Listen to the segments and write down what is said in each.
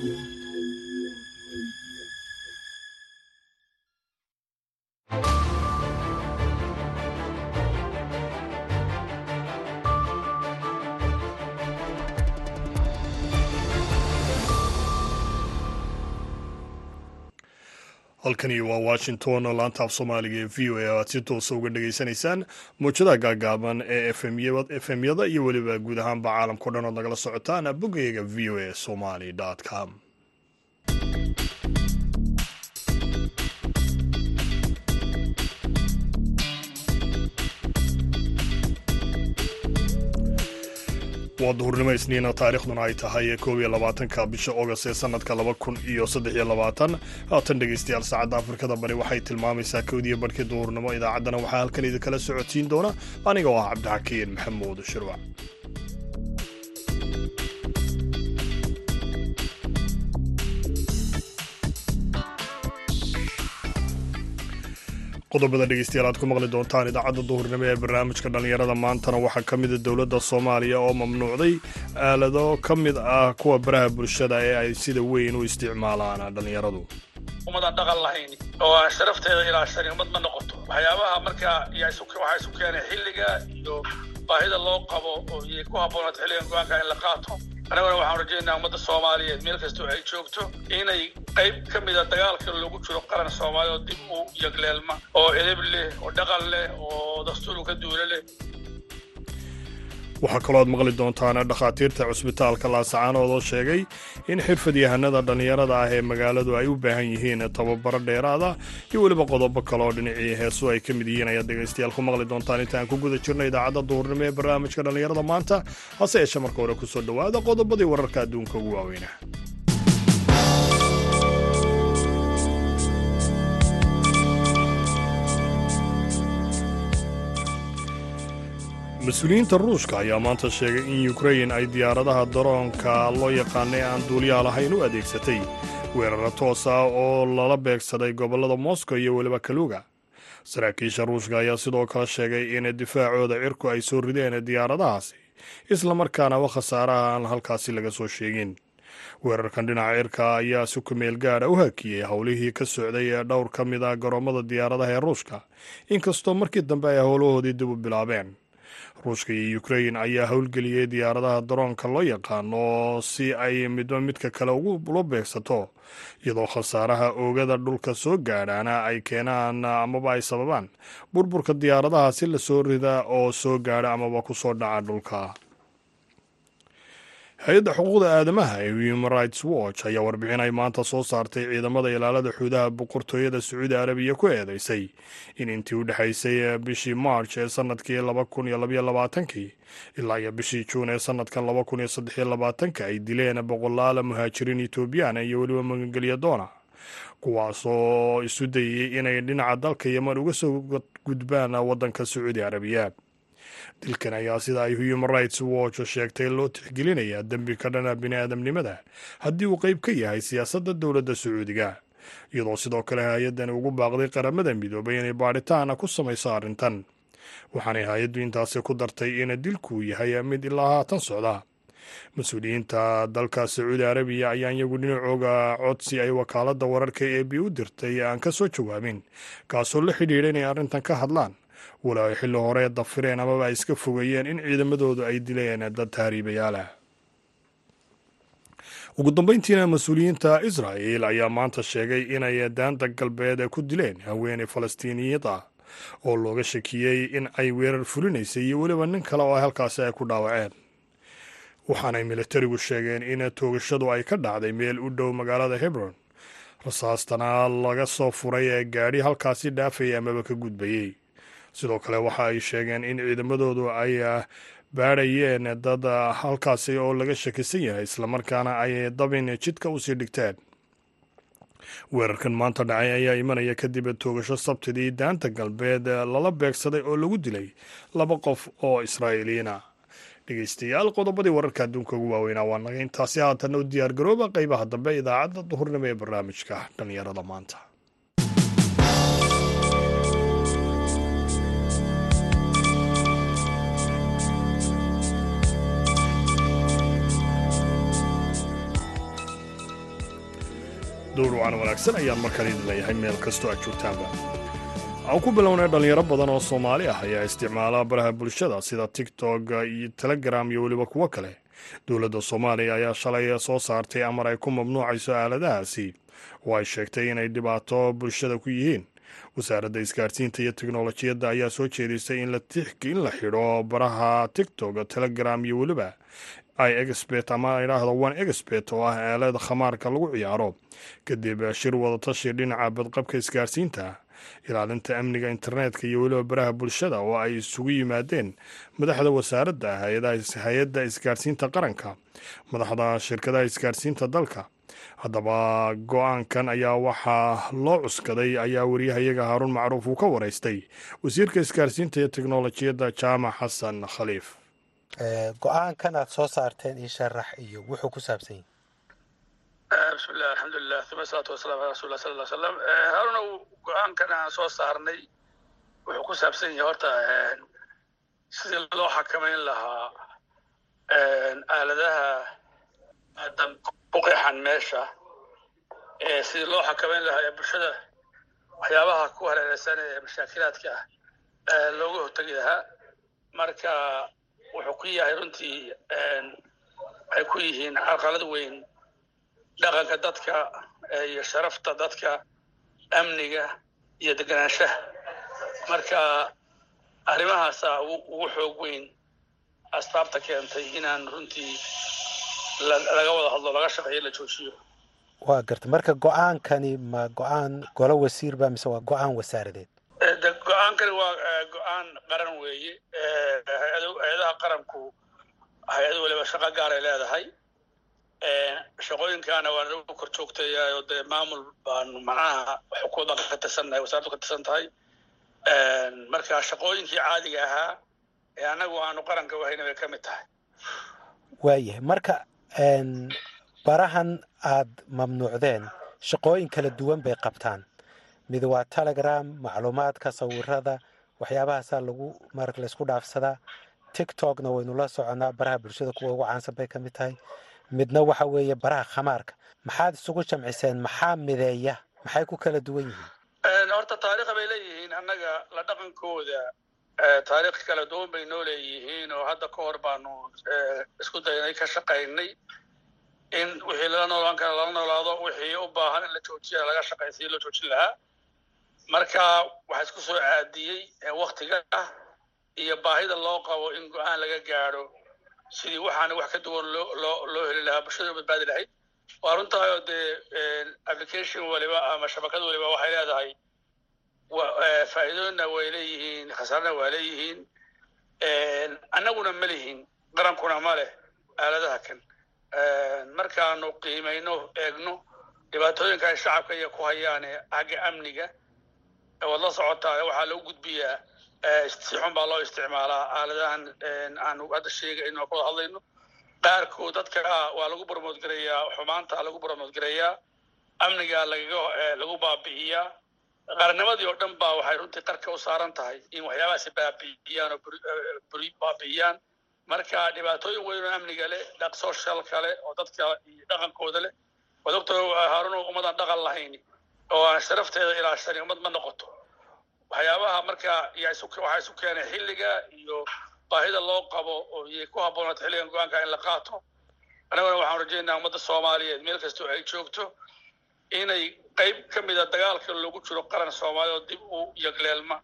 Thank you. Halkani waa washington laanta af soomaaliga ee v o a oo aad si toosa uga dhageysanaysaan muujadaha gaagaaban ee efemyada iyo weliba guud ahaanba caalamkao dhan ood nagala socotaan boggayaga v o a somali com waa duhurnimo isniina taariikhduna ay tahay koob iyo labaatanka bisha ogost ee sanadka laba kun iyo saddex iyo labaatan. Haatan dhegeystayaal saacadda afrikada bari waxay tilmaamaysaa kowdiyo barhkii duhurnimo. Idaacaddana waxaa halkan idinkala socodsiin doona. Aniga oo ah cabdixakiin maxamuud shirwac qodobada dhegeystayaal aad ku maqli doontaan idaacadda duhurnimo ee barnaamijka dhallinyarada maantana waxaa ka mida dowladda soomaaliya oo mamnuucday aalado ka mid ah kuwa baraha bulshada ee ay sida weyn u isticmaalaan dhallinyaradu. Umadaan dhaqan lahayn oo aan sharafteeda ilaashanin ummad ma noqoto. Waxyaabaha markaa waxaa isu keenay xilliga iyo baahida loo qabo oo ku habboonaata xilligan go'aanka in la qaato annaguna waxaan rajaynaa ummadda soomaaliyeed. Meel kastoo ay joogto inay qayb ka mida dagaalka lagu jiro qaran soomaaliya oo dib u yagleelma oo edeb leh oo dhaqan leh oo dastuur ka duula leh waxaa kaloo aad maqli doontaan dhakhaatiirta cusbitaalka laasacaanood oo sheegay in xirfadyahanada dhallinyarada ah ee magaaladu ay u baahan yihiin tababaro dheeraada iyo weliba qodobo kale oo dhinacii heesu ay ka mid yihiin. Ayaad dhegaystayaal ku maqli doontaan intaan ku guda jirna idaacadda duhurnimo ee barnaamijka dhallinyarada maanta hase yeeshe marka hore ku soo dhowaada qodobadii wararka adduunka ugu waaweynah mas'uuliyiinta ruushka ayaa maanta sheegay in ukrain ay diyaaradaha daroonka loo yaqaanay aan duuliyaa lahayn u adeegsatay. Weeraro toos ah oo lala beegsaday gobollada moscow iyo weliba kaluga. Saraakiisha ruushka ayaa sidoo kale sheegay in difaacooda cirku ay soo rideen diyaaradahaasi islamarkaana wa khasaaraha aan halkaasi laga soo sheegin. Weerarkan dhinaca cirka ayaa si ku meel gaadha u hakiyey howlihii ka socday ee dhowr ka mid ah garoommada diyaaradaha ee ruushka inkastoo markii dambe ay howlahoodii dib u bilaabeen ruushka iyo ukrain ayaa howlgeliyey diyaaradaha daroonka loo yaqaano si ay midba midka kale ula beegsato iyadoo khasaaraha oogada dhulka soo gaadhaana ay keenaan amaba ay sababaan. Burburka diyaaradaha si la soo rida oo soo gaadha amaba ku soo dhaca dhulka hay'adda xuquuqda aadamaha ee human rights watch ayaa warbixin ay maanta soo saartay ciidamada ilaalada xuudaha boqortooyada sacuudi arabiya ku eedeysay. In intii u dhexaysay bishii march ee sannadkii labaatankii ilaa iyo bishii juun ee sanadkan laba kun iyo saddex iyo labaatanka ay dileen boqolaal muhaajiriin etoobiyaan iyo weliba magangelya doona. Kuwaasoo isu dayey inay dhinaca dalka yeman uga soo gudbaan waddanka sacuudi arabiya dilkan ayaa sida ay human rights watch sheegtay loo tixgelinayaa dembi ka dhana bini-aadamnimada. Haddii uu qeyb ka yahay siyaasadda dowladda sacuudiga. Iyadoo sidoo kale hay'addani ugu baaqday qaramada midoobay inay baadhitaana ku samayso arrintan. Waxaanay hay'addu intaasi ku dartay in dilkuu yahay mid ilaa haatan socda. Mas'uuliyiinta dalka sacuudi arabiya ayaan iyagu dhinacooga codsi ay wakaaladda wararka ee b u dirtay aan ka soo jawaabin kaasoo la xidhiidha inay arrintan ka hadlaan walo ay xilli hore dafireen amaba ay iska fogeeyeen in ciidamadoodu ay dileen dad tahriibayaalah ugu dambeyntiina mas'uuliyiinta israa'el ayaa maanta sheegay inay daanta galbeed ku dileen haweeney falastiiniyad ah oo looga shakiyey in ay weerar fulinaysay iyo weliba nin kale oo halkaasi ay ku dhaawaceen. Waxaanay militarigu sheegeen in toogashadu ay ka dhacday meel u dhow magaalada hebron. Rasaastana laga soo furay ee gaadhi halkaasi dhaafayay amaba ka gudbayey sidoo kale waxa ay sheegeen in ciidamadoodu ay baadhayeen dad halkaasi oo laga shakisan yahay islamarkaana ay dabin jidka u sii dhigteen. Weerarkan maanta dhacay ayaa imanaya kadib toogasho sabtidii daanta galbeed lala beegsaday oo lagu dilay laba qof oo israa'iiliyiina dhegeystayaal qodobadii wararka adduunka ugu waaweynaa waa naga. Intaasi haatanna u diyaar garooba qeybaha dambe idaacadda duhurnimo ee barnaamijka dhallinyarada maanta dowrucan wanaagsan ayaan markale idin leeyahay meel kastoo aad joogtaanba. Aan ku bilownay dhallinyaro badan oo soomaali ah ayaa isticmaala baraha bulshada sida tiktok iyo telegram iyo weliba kuwo kale. Dowladda soomaaliya ayaa shalay soo saartay amar ay ku mamnuucayso aaladahaasi. Oo ay sheegtay inay dhibaato bulshada ku yihiin. Wasaaradda isgaarsiinta iyo teknolojiyadda ayaa soo jeedisay in la xidho baraha tiktok telegram iyo weliba i expert ama idhaahdo one expert oo ah aalada khamaarka lagu ciyaaro. Kadib shir wadatashi dhinaca badqabka isgaarsiinta ilaalinta amniga internetka iyo weliba baraha bulshada oo ay isugu yimaadeen madaxda wasaaradda hay'adda isgaarsiinta qaranka madaxda shirkadaha isgaarsiinta dalka. Haddaba go'aankan ayaa waxaa loo cuskaday ayaa wariyahayaga haaruun macruuf uu ka waraystay wasiirka isgaarsiinta iyo teknolojiyadda jaamac xasan khaliif go'aankan aad soo saarteen io sharax iyo wuxuu ku saabsan yahay. Bismillahi alxamdulilah uma asalaatu wasalaam ala rasul lah sala lla slam haaruna go'aankan aan soo saarnay wuxuu ku saabsan yahay horta sidii loo xakamayn lahaa aaladaha ku qeexan meesha sidii loo xakamayn lahaa ee bulshada waxyaabaha ku hareereysan ee mashaakilaadka ah looga hortegi lahaa. Marka wuxuu ku yahay runtii waxay ku yihiin carqalad weyn dhaqanka dadka iyo sharafta dadka amniga iyo deganaanshaha marka arrimahaasa ugu xoog weyn asbaabta keentay inaan runtii laga wada hadlo laga shaqeeyo la joojiyo waa garta marka go'aankani ma go'aan golo wasiir ba mise waa go'aan wasaaradeed de go'aankani waa go'aan qaran weeye hay'adaha qaranku hay'ad waliba shaqo gaaray leedahay. Shaqooyinkaana waa nagu kor joogtayayo dee maamul baanu macnaha xukuumadda ka tirsannahay wasaaraddu ka tirsan tahay marka shaqooyinkii caadiga ahaa ee annagu aanu qaranka wahayna bay ka mid tahay. Waayahay marka barahan aad mamnuucdeen shaqooyin kala duwan bay qabtaan mid waa telegram macluumaadka sawirada waxyaabahaasaa lagu marat laysku dhaafsadaa tiktokna waynu la soconnaa baraha bulshada kuwa ugu caansan bay ka mid tahay. Midna waxa weeye baraha khamaarka. Maxaad isugu jamciseen maxaa mideeya? Maxay ku kala duwan yihiin? Horta taariikha bay leeyihiin. Annaga la dhaqankooda taariikh kala duwan bay noo leeyihiin oo hadda ka hor baanu isku daynay ka shaqaynay. In wixii lala noolaan kara lala noolaado wixii u baahan in la joojiya laga shaqaysiyo loo joojin lahaa marka waxaa isku soo aadiyey waktiga ah iyo baahida loo qabo in go'aan laga gaadho. Sidii waxaana wax ka duwan loo loo heli lahaa bulshada badbaadi lahayd. Waa runtaayoo dee application waliba ama shabakad waliba waxay leedahay. Faa'iidooyinna way leeyihiin khasaarna waa leeyihiin. Annaguna ma lihin qarankuna ma leh aaladaha kan. Markaanu qiimayno eegno dhibaatooyinka ay shacabka iyo ku hayaane xagga amniga waad la socotaa waxaa loo gudbiyaa si xun baa loo isticmaalaa. Aaladahan aanu hadda sheegayno ku wada hadlayno qaarkood dadka waa lagu bormoodgarayaa xumaanta lagu bormoodgarayaa amniga lagaga lagu baabi'iyaa. Qaarnimadii oo dhan baa waxay runtii qarka u saaran tahay in waxyaabahaasi baabi'iyaan oo baabi'iyaan. Marka dhibaatooyin weyn oo amniga leh dhaq socialka leh oo dadka dhaqankooda leh waa doctor haaruno ummadan dhaqan lahayn oo sharafteeda ilaashani ummad ma noqoto. Waxyaabaha marka waxaa isu keenay xilliga iyo baahida loo qabo oo iyay ku habboonaata xilligan go'aanka in la qaato. Annaguna waxaan rajaynaa ummadda soomaaliyeed meel kastoo ay joogto inay qayb ka mida dagaalka loogu jiro qaran soomaaliya oo dib u yagleelma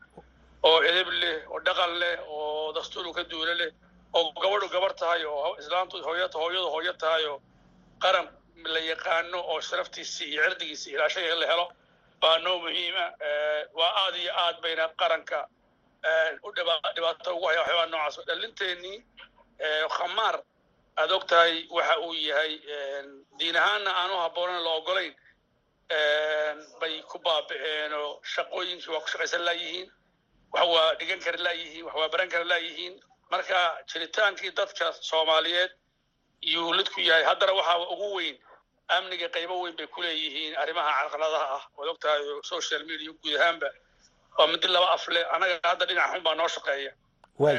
oo edeb leh oo dhaqan leh oo dastuur ka duule leh oo gabadhu gabar tahay oo islaamtu hooyata hooyadu hooyo tahay oo qaran la yaqaano oo sharaftiisii iyo cirdigiisii ilaashaya la helo baa noo muhiima. Waa aad iyo aad bayna qaranka u dhibaato ugu haya waxyaabaa noocaas. Dhalinteenii khamaar aad og waxa uu yahay diin ahaanna aanu habboonan la ogolayn bay ku baabi'een oo shaqooyinkii waa ku shaqaysan laayihiin wax waa dhigan kara laayihiin wax baran kara laayihiin marka jiritaankii dadka soomaaliyeed iyuu lidku yahay haddana waxaa ugu weyn amniga qaybo weyn bay ku leeyihiin arrimaha carqaladaha ah. Waad og tahay social media guud ahaanba waa midi laba afle annaga hadda dhinac xun baa noo shaqeeya.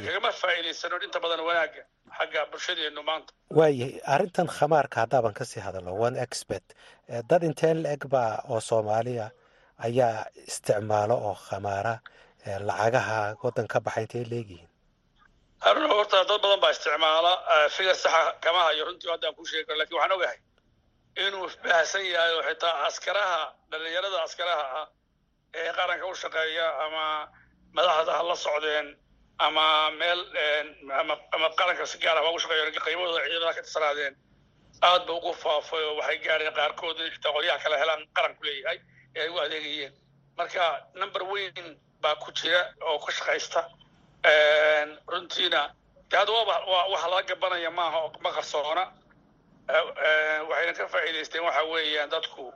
Kagama faa'iidaysano inta badan wanaagga xagga bulshadeennu maanta. Waayahay arrintan khamaarka haddaaban ka sii hadalno one expert dad intee la-eg baa oo soomaaliya ayaa isticmaalo oo khamaara lacagaha waddan ka baxa intay leegihiin haruna horta dad badan baa isticmaala figar saxa kama hayo. Runtii haddaan kuu sheegi karo laakiin waxaan ogahay inuu baahsan yahay oo xitaa askaraha dhalinyarada askaraha ah ee qaranka u shaqeeya ama madaxda ha la socdeen ama meel ama qaranka si gaar ah ugu shaqeeya qaybahooda ciidamada ka tirsanaadeen. Aad ba ugu faafay oo waxay gaareen qaarkood in xitaa qolyaha kala helaan qaranku leeyahay ee ay u adeegayeen. Marka number weyn baa ku jira oo ka shaqaysta runtiina. De hadda waxa laga gabanaya maaha oo ma qarsoona. Waxayna ka faa'iidaysteen waxa weeyaan dadku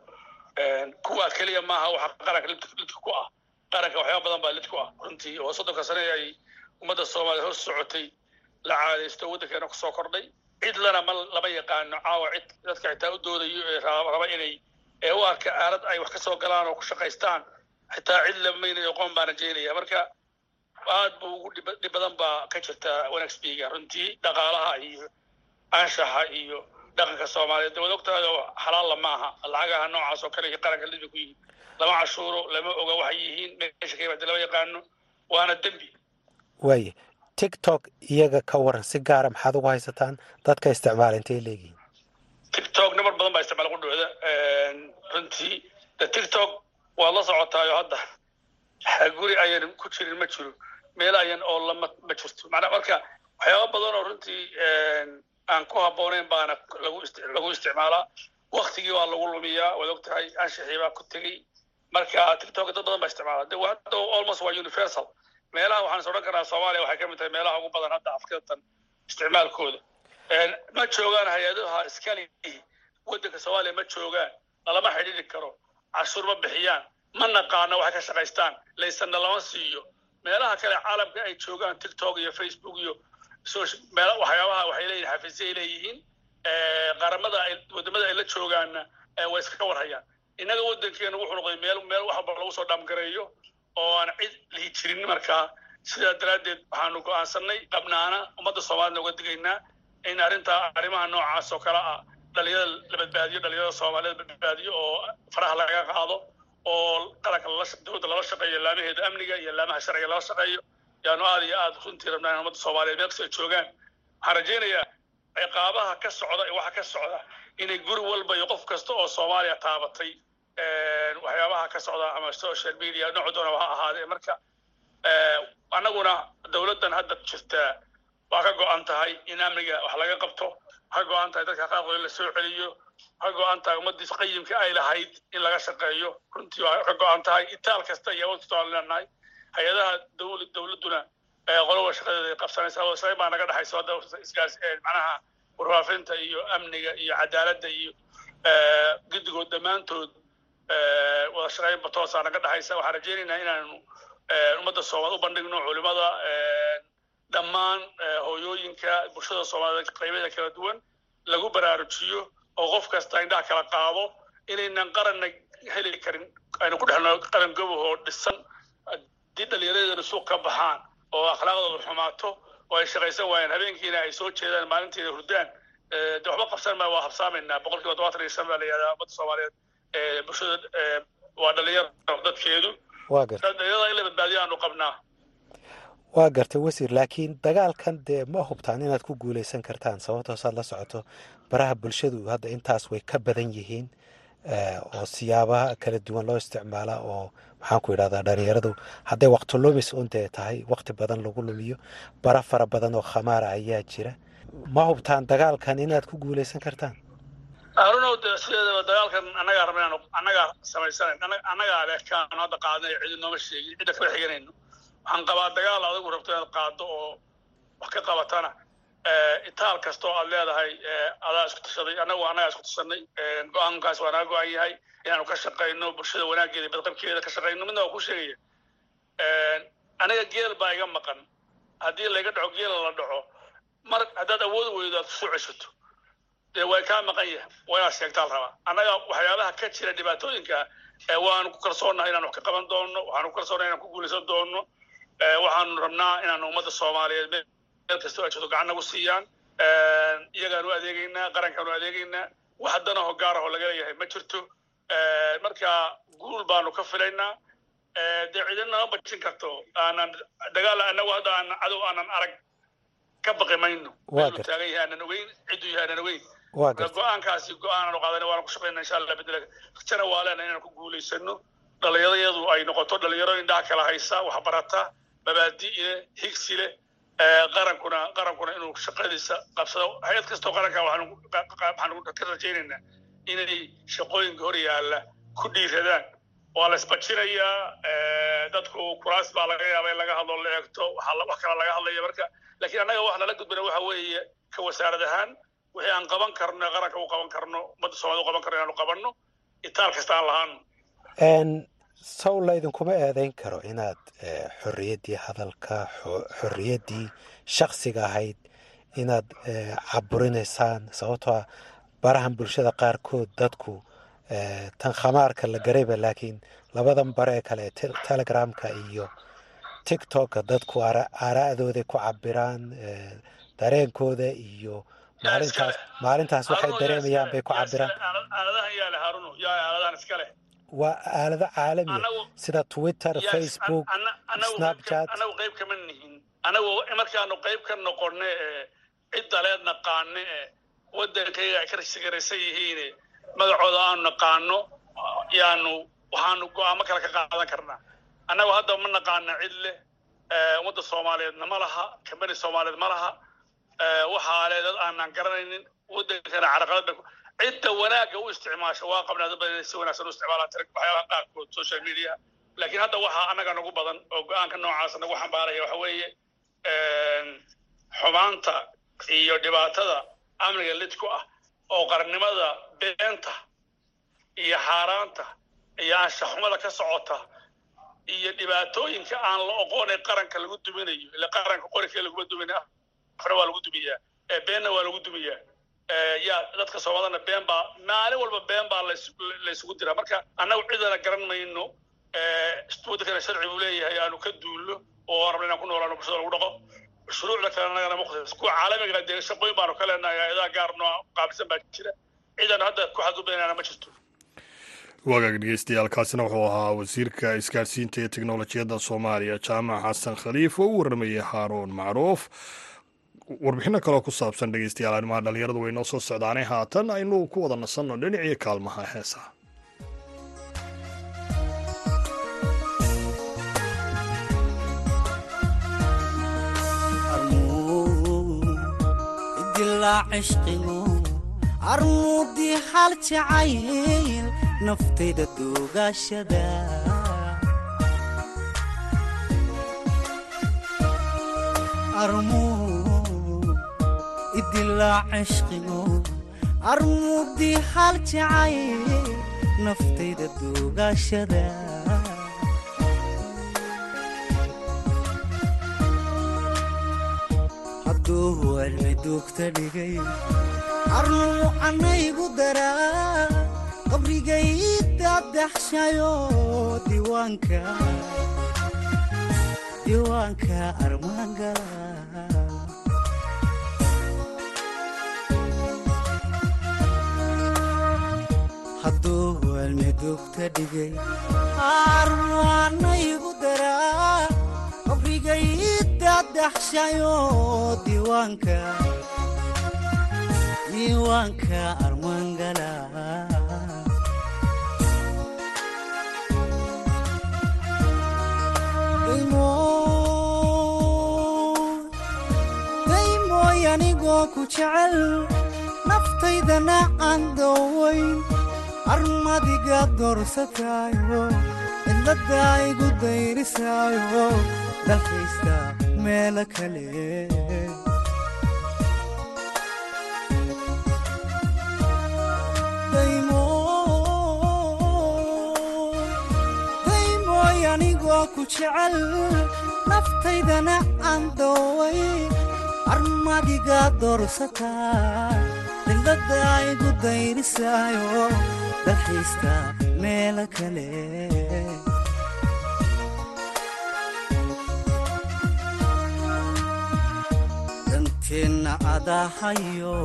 kuwa keliya maaha waxa qaranka lidka ku ah. Qaranka waxyaaba badan baa lid ku ah. Runtii oo soddonka sane ay ummadda soomaaliya hoos socotay la caadaysto waddankeena ku soo kordhay. Cid lana ma lama yaqaano caawa cid dadka xitaa u doodayo ee raba inay ee u arka aalad ay wax ka soo galaan oo ku shaqaystaan. Xitaa cid lamaynayo qoon baana jeelaya marka aad bu ugu dhib badan baa ka jirta wanagsbiga runtii dhaqaalaha iyo anshaxa iyo dhaqanka soomaaliyeed. Dawad ogtahay oo xalaalla maaha lacagaha noocaas oo kale iyo qaranka lidba ku yihiin lama cashuuro lama oga waxay yihiin meesha ka yimaada lama yaqaano waana dembi. Waaye tiktok iyaga ka waran si gaara maxaad ugu haysataan dadka isticmaala intay leegihiin tiktok namar badan baa isticmaal qudhooda runtii de tiktok waad la socotaayo hadda. Guri ayan ku jirin ma jiro meel ayan oo lama ma jirto. Macnaa marka waxyaaba badan oo runtii aan ku habboonayn baana lagu isticmaalaa. Waktigii waa lagu lumiyaa waad og tahay baa ku tegey. Marka tiktok dad badan baa isticmaala de hadda almost waa universal. Meelaha waxaan is odhan karaa soomaaliya waxay ka mid tahay meelaha ugu badan hadda afkatan isticmaalkooda. Ma joogaan hay'adaha iskali waddanka soomaaliya ma joogaan lalama xidhiidhi karo. Cashuur ma bixiyaan. Ma naqaano waxay ka shaqaystaan. Laysanna lama siiyo meelaha kale caalamka ay joogaan tiktok iyo facebook iyo waxyaabaha waxay leeyihiin xafiisya ay leeyihiin qaramada waddamada ay la joogaanna way iska warhayaan. Innaga waddankeena wuxuu noqday meel meel wax walba lagu soo dhaamgareeyo oo aan cid lihi jirin markaa sidaa daraaddeed waxaanu go'aansanay qabnaana ummadda soomaaliyana uga digaynaa in arrintaa arrimaha noocaas oo kale ah dhalinyarada la badbaadiyo dhalinyarada soomaaliyada badbaadiyo oo faraha laga qaado oo qaranka dowladda lala shaqeeyo laamaheeda amniga iyo laamaha sharciga lala shaqeeyo yaanu aad iyo aad runtii rabnaa in ummadda soomaaliyeed meel kasta ay joogaan. Waxaan rajaynayaa ciqaabaha ka socda iyo waxa ka socda inay guri walba iyo qof kasta oo soomaaliya taabatay waxyaabaha ka socda ama social media nooc doona ha ahaadee marka annaguna dowladdan hadda jirtaa waa ka go-an tahay in amniga wax laga qabto ka go-an tahay dadka qaarkood in la soo celiyo. Ka go-an tahay ummaddiis qayimka ay lahayd in laga shaqeeyo. Runtii ka go-an tahay itaal kasta iyo awood kasta aan leenahay. Hay'adaha dowla dowladduna qoloba shaqadeeda ay qabsanaysa shaqay baa naga dhexayso hadda isgaas macnaha warfaafinta iyo amniga iyo cadaaladda iyo guddigood dhammaantood wada toosaa naga dhexaysa waxaan rajaynaynaa inaanu ummadda soomaal u bandhigno culimada dhammaan hooyooyinka bulshada soomaaliyed qaybadeeda kala duwan lagu baraarujiyo oo qof kasta indhaha kala qaado inaynan qaranna heli karin aynu ku dhexno qaran goboh oo dhisan haddii dhallinyaradeedana suuq ka baxaan oo akhlaaqdooda xumaato oo ay shaqaysan waayaan habeenkiina ay soo jeedaan maalintiina hurdaan de waxba qabsan maa waa habsaamaynaa boqol kiiba todobaatan iyo shan baa la yihahdaa ummadda soomaaliyeed. Bulshada waa dhalinyaro dadkeedu. Dhalinyarada in la badbaadiyo aanu qabnaa waa gartay wasiir laakiin dagaalkan dee ma hubtaan inaad ku guulaysan kartaan sababtoosaad la socoto baraha bulshadu hadda intaas way ka badan yihiin oo siyaabaha kala duwan loo isticmaala oo maxaan ku idhahdaa dhalinyaradu hadday wakti lumis un dee tahay wakti badan lagu lumiyo bara fara badan oo khamaara ayaa jira. Ma hubtaan dagaalkan inaad ku guulaysan kartaan? Arunow de sideedaba dagaalkan annagaa rabna annagaa samaysanayn annagaa leekaanu hadda qaadnay cidi nooma sheegin cidda kala xiganayno waxaan qabaa dagaal adigu rabto inaad qaado oo wax ka qabatana itaal kasta oo aad leedahay adaa isku tashaday. Annagu annagaa isku tashanay go'aankaas waa naga go-an yahay inaanu ka shaqayno bulshada wanaaggeeda iyo badqabkeeda ka shaqayno. Midna waa ku sheegaya aniga geel baa iga maqan. Haddii layga dhaco geela la dhaco. Mar haddaad awood weydo aad ku soo ceshato. Dee way kaa maqan yahay. Waa inaad sheegtaa la rabaa. Annaga waxyaabaha ka jira dhibaatooyinka waanu ku kalsoonahay inaan wax ka qaban doono waxaanu ku kalsoonahay inaan ku guulaysan doono waxaanu rabnaa inaanu ummadda soomaaliyeed meel kasta ay jirto gacan nagu siiyaan. Iyagaanu adeegaynaa qarankaanu adeegaynaa. Wax haddana hogaarahoo laga leeyahay ma jirto. Marka guul baanu ka filaynaa. Dee cidina nama bajin karto. Aanan dagaal anagu hadda aan cadow aanan arag ka baqi mayno. Meelu taagan yahay aanan ogeyn cidduu yahay aanan ogeyn. Go'aankaasi go'aanaanu qaadan waana ku shaqayna insha allah bedela rajana waa leena inaan ku guulaysano dhallinyaradayadu ay noqoto dhalinyaro indhaha kala haysa waxbarata mabaadi leh higsi leh qarankuna qarankuna inuu shaqadiisa qabsado. Hay'ad kastoo qaranka waxaanu ka rajaynaynaa inay shaqooyinka hor yaalla ku dhiiradaan. Waa la isbajinayaa dadku kuraas baa laga yaaba in laga hadlo la eegto wax kala laga hadlaya marka. Laakiin annaga wax nala gudbina waxa weeye ka wasaarad ahaan wixii aan qaban karno qaranka u qaban karno ummadda soomaalida u qaban karno inaanu qabanno itaal kasta aan lahaano saw laydinkuma eedayn karo inaad xorriyaddii hadalka xorriyaddii shaksiga ahayd inaad caburinaysaan sababtoo ah barahan bulshada qaarkood dadku tan khamaarka la garayba laakiin labadan bare ee kale telegramka iyo tictokka dadku aaraa'dooday ku cabiraan dareenkooda iyo maalintaas maalintaas waxay dareemayaan bay ku cabiraan waa aalado caalamiya sida twitter facebook snapchat. anagu qayb kama nihin. Anagu markaanu qayb ka noqonne ee ciddaleed naqaane ee waddankayga ay ka sigaraysan yihiine magacooda aanu naqaano yaanu waxaanu go'aamo kale ka qaadan karnaa. Annagu hadda ma naqaana cid leh ummadda soomaaliyeedna ma laha kambani soomaaliyeed ma laha waxaa le dad aanan garanaynin waddankana caraqalada cidda wanaagga u isticmaasha waa qabnaa dad badan inay si wanaagsan u isticmaalaan waxyaalaha qaarkood social media. laakiin hadda waxaa annaga nagu badan oo go'aanka noocaasa nagu xambaaraya waxa weeye xumaanta iyo dhibaatada amniga lid ku ah oo qarannimada beenta iyo xaaraanta iyo anshaxumada ka socota iyo dhibaatooyinka aan la oqoon ee qaranka lagu duminayo ila qaranka qorikee laguma dumin afre waa lagu dumiyaa beenna waa lagu dumiyaa yaa dadka soomaalidana been baa maalin walba been baa la isugu diraa marka annagu cidana garan mayno waddankana sharci buu leeyahay aanu ka duulno oo rabna inaan ku noolaano bulshada lagu dhaqo. Shuruucda kale annagana muqtas kuwa caalamiga dee shaqooyin baanu ka leenahay hay'adaha gaar baa jira. Cidan hadda ku xadgudbaynana ma jirto. Wagaag dhegeystayaal kaasina wuxuu ahaa wasiirka isgaarsiinta iyo teknolojiyadda soomaaliya jaamac xasan khaliif. Oo u warramayay haaruun macruuf warbixino kaloo ku saabsan dhegeystayaal arrimaha dhallinyaradu way noo soo socdaanay. Haatan aynu ku wada nasanno dhinacii kaalmaha heesaha armuudii idilaa cishqigo armuudii hal jacayl naftayda duugaashada. Hadduu cilmi duugta dhigay arnuu canaygu daraa qabrigaydaadaxshayo diiwaanka diiwaanka armaangala duugta dhigay arnuu canaygu daraa. Qabrigaydaadaxshayo diiwaanka diiwaanka armaangala daymooy anigoo ku jecel naftaydana aan doowayn armadiga doorsataayo cidladda igu dayrisaayo dalkaysta meelo kale. Naftaydana aan dooway armadiga doorsataa dayrisaayo dalxiista meelo kale. Danteenna adahayo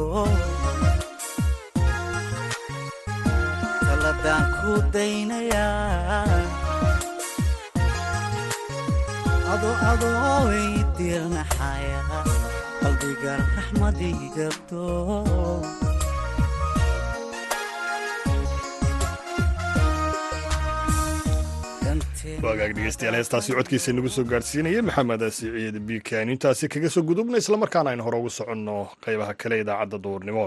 taladaan ku daynayaa ado adoo weydiirnaxaya qalbiga raxmadigato waagaag dhegeystayaal heestaasi codkiisa nagu soo gaadhsiinaya maxamed siciid biikaan intaasi kaga soo gudubna islamarkaana aynu hore ugu soconno qeybaha kale idaacadda duurnimo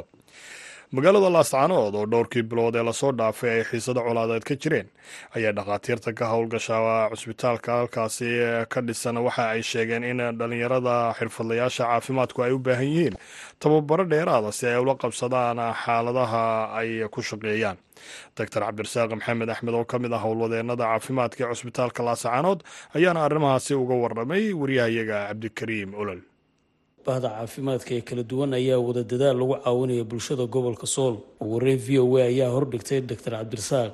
magaalada laascaanood oo dhowrkii bilood ee la soo dhaafay ay xiisado colaadeed ka jireen ayaa dhakhaatiirta ka howlgasha cusbitaalka halkaasi ka dhisan waxa ay sheegeen in dhallinyarada xirfadlayaasha caafimaadku ay u baahan yihiin tababaro dheeraada si ay ula qabsadaan xaaladaha ay ku shaqeeyaan. Doctor cabdirasaaq maxamed axmed oo ka mid ah howlwadeenada caafimaadka ee cusbitaalka laascaanood ayaana arrimahaasi uga warramay waryahayaga cabdikariim olol bahda caafimaadka ee kala duwan ayaa wada dadaal lagu caawinaya bulshada gobolka sool. Ugu horeyn v o a ayaa hordhigtay doctor cabdirasaaq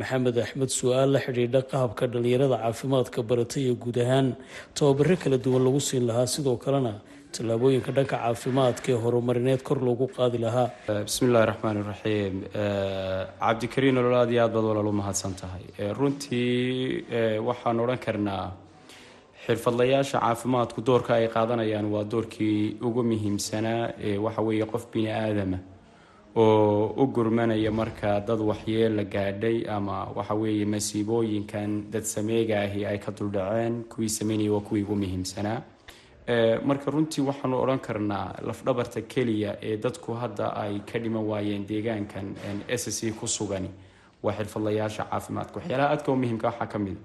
maxamed axmed su'aal la xidhiidha qahabka dhallinyarada caafimaadka baratay ee guud ahaan tababaro kala duwan lagu siin lahaa. Sidoo kalena tallaabooyinka dhanka caafimaadka ee horumarineed kor loogu qaadi lahaa. Bismillahi raxmaan iraxiim cabdikariin olol aad iyo aad baad walaal u mahadsan tahay runtii waxaan odhan karnaa xirfadlayaasha caafimaadku doorka ay qaadanayaan waa doorkii ugu muhiimsanaa ee waxa weeye qof bini aadama oo u gurmanaya marka dad waxyeella gaadhay ama waxa weeye masiibooyinkan dad sameega ahi ay ka duldhaceen kuwii sameynaya waa kuwii ugu muhiimsanaa marka runtii waxaanu odhan karnaa lafdhabarta keliya ee dadku hadda ay ka dhiman waayeen deegaankan s c ku sugani. Waa xirfadlayaasha caafimaadka. Waxyaalaha aadka u muhiimka waxaa ka mid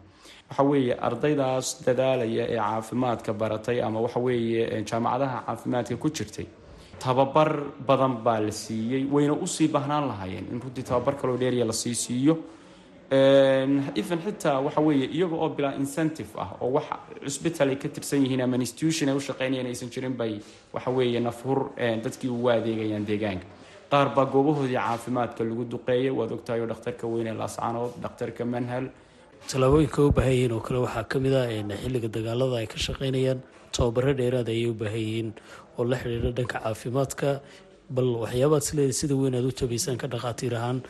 waxa weeye ardaydaas dadaalaya ee caafimaadka baratay ama waxa weeye jaamacadaha caafimaadka ku jirtay tababar badan baa la siiyey. Wayna u sii baahnaan lahaayeen. In runtii tababar kaloo dheeriya la sii siiyo. Even xitaa waxa weeye iyaga oo bilaa incentive ah oo wax cusbital ay ka tirsan yihiin ama institution ay u shaqeynayaan aysan jirin bay waxa weeye nafhur dadkii ugu adeegayaan deegaanka. Qaar baa goobahoodii caafimaadka lagu duqeeyay. Waad ogtahay oo dhakhtarka weyne laascanood dhakhtarka manhal tallaabooyinka u baahan yihiin oo kale waxaa ka mid ah xilliga dagaalada ay ka shaqeynayaan tababaro dheeraad ayay u baahan yihiin oo la xidhiidha dhanka caafimaadka bal waxyaabaad isleedahay sida weyn aad u tabaysaan ka dhakhaatiir ahaan.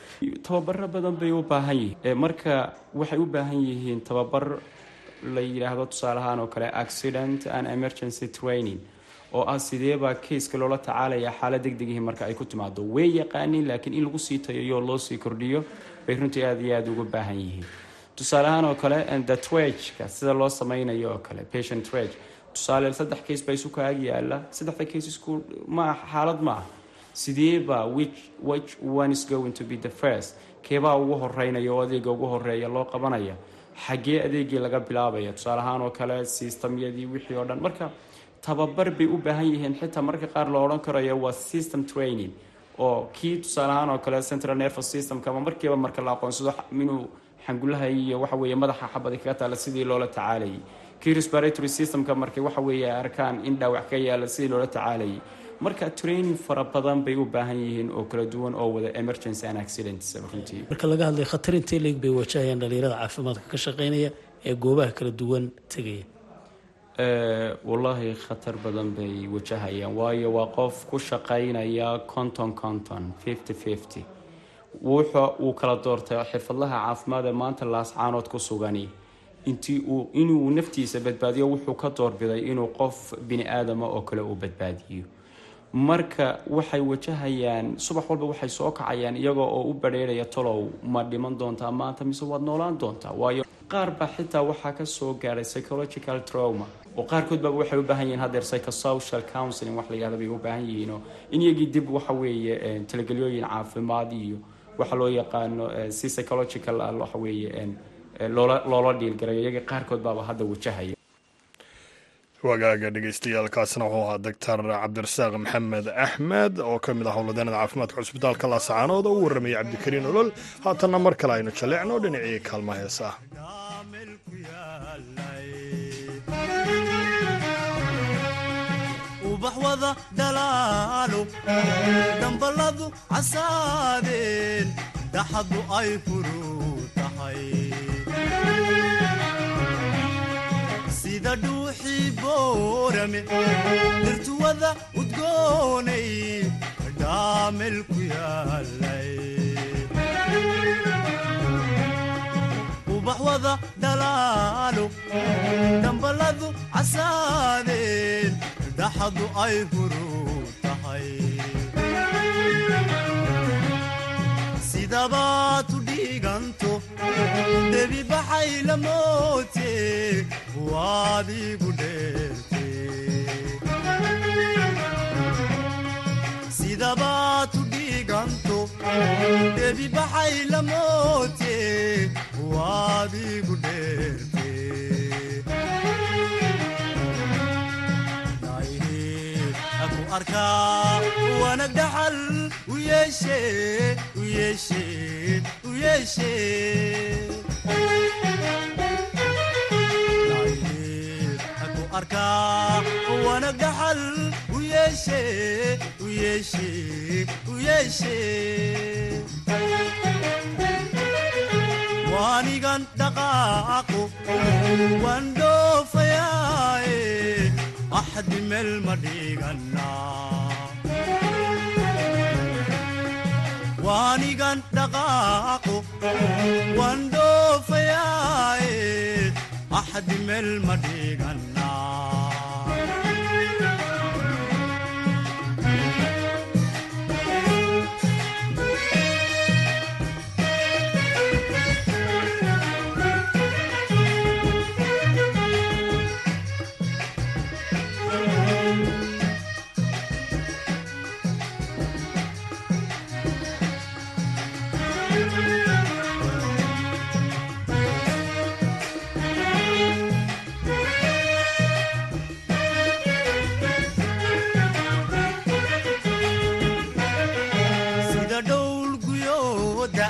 Tababaro badan bay u baahan yihiin. Marka waxay u baahan yihiin tababar la yidhaahdo tusaalahaan oo kale accident and emergency training oo ah sideebaa kayska loola tacaalaya xaalad degdegihi marka ay ku timaado way yaqaaniin laakiin in lagu sii tayayo loo sii kordhiyo bay runtii aada iyo aada uga baahan yihiin tusaale ahaan oo kale the twageka sida loo sameynayo oo kale patient twage tusaale saddex case baa isu kaag yaalla saddexda case isku ma xaalad ma ah sideebaa which which one is going to be the first? Keebaa ugu horeynaya oo adeega ugu horreeya loo qabanaya? Xaggee adeegii laga bilaabaya? Tusaale ahaan oo kale systemyadii wixii oo dhan. Marka tababar bay u baahan yihiin. Xitaa marka qaar la odhan karayo waa system training. Oo kii tusaale ahaan oo kale central nervous systemka ama markiiba marka la aqoonsado inuu xangulaha iyo waxa weeye madaxa xabadi kaga taala sidii loola tacaalayay kii respiratory systemka markay waxa weeye arkaan in dhaawac ka yaalla sidii loola tacaalayay marka training fara badan bay u baahan yihiin oo kala duwan oo wada emergency and accidents runtii marka laga hadlay khatar intee leeg bay wajahayaan dhalinyarada caafimaadka ka shaqeynaya ee goobaha kala duwan tegaya. Wallaahi khatar badan bay wajahayaan waayo waa qof ku shaqeynaya conton conton fifty fifty wuxa uu kala doortay xirfadlaha caafimaad ee maanta laascaanood ku sugani. Inuu naftiisa badbaadiyo wuxuu ka doorbiday inuu qof bini aadama oo kale uu badbaadiyo. Marka waxay wajahayaan subax walba waxay soo kacayaan iyagoo oo u badheeraya tolow ma dhiman doontaa maanta mise waad noolaan doontaa? Waayo qaar baa xitaa waxaa ka soo gaadhay psychological trauma. Oo qaarkood baaba waxay u baahan yihiin hadeer psychosocial counseling wax la yihahda bay u baahan yihiinoo in iyagii dib waxa weeye talagelyooyin caafimaad iyo waxa loo yaqaano si psychological waxa weeye loola loola dhiilgarayo iyaga qaarkood baaba hadda wajahaya. Wagaaga dhegeystayaaalkaasna wuxuu ahaa doctor cabdirasaaq maxamed axmed oo ka mid ah howladeennada caafimaadka cusbitaalka laasacaanood oo u warramayay cabdikariin olol haatanna mar kale aynu jaleecno dhinacii kaalma ah wada dhalaalo dhambaladu casaadeen daxadu ay furuu tahay sida dhuuxii boorame dirtuwada udgoonay dhaamel ku yaalay. Ubax wada dhalaalo dhambaladu casaadeen dhaxadu ay huruu tahay sidabaad u dhiiganto debi baxay la moote waad igu dheerte sidabaad u dhiiganto debi baxay la moote waad igu dheerte aku arkaa wanag dhaxal u yeeshe u yeeshe u yeeshe. Aku arkaa wanag dhaxal u yeeshe u yeeshe u yeeshe. Waanigan dhaqaaqo waan dhoofayaaye axdi meel ma dhiganaa waanigan dhaqaaqo waan dhoofayaaye axdi meel ma dhiganaa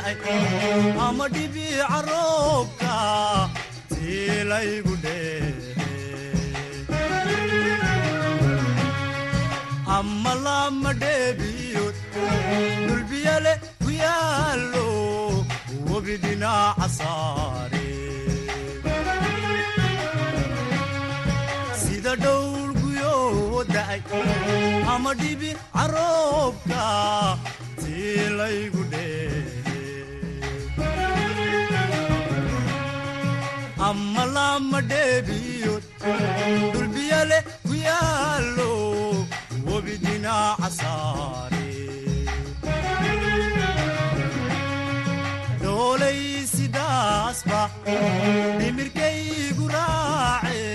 ama dhibiica roobka tiilaygu dheehe ama lama dheebiyood dhulbiyale ku yaallo webi dhinaca saare sida dhowl guyoo da'ay ama dhibi caroobka tiilaygu dheehe ama lama dheebiyood dhulbiyale ku yaallo webi dhinaca saare dhoolay sidaasba dhimirkaygu raace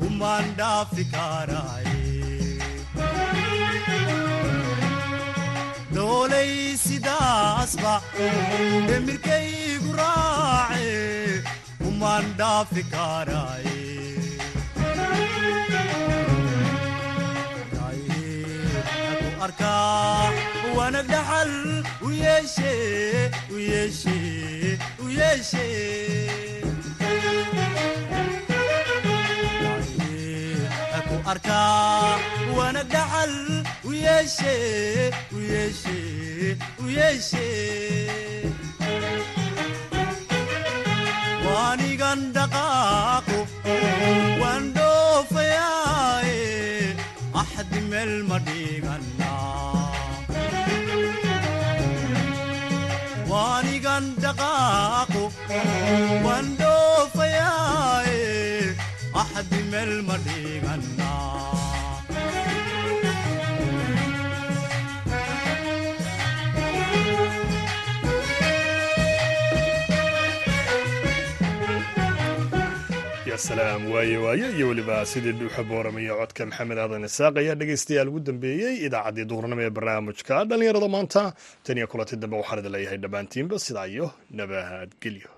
kumaan dhaafi karaaye dhoolay sidaasba dhimirkaygu raace kumaan dhaafi karaaye aku arkaa wanag dhaxal u yeeshe u yeeshe u yeeshe aku arkaa wanag dhaxal u yeeshe u yeeshe u yeeshe waanigan dhaqaaqo waan dhoofayaaye axdi meel ma dhiganaa waanigan dhaqaaqo axdi meel ma dhiganaa salaam waaye waaye iyo weliba sidii dhuuxa booramaya codka maxamed aadan isaaq ayaa dhegaystayaal ugu dambeeyey idaacaddii duhurnimo ee barnaamijka. Dhallinyarada maanta tan iyo kulanti dambe waxaan idin leeyahay dhammaantiinba sidaa iyo nabadgelyo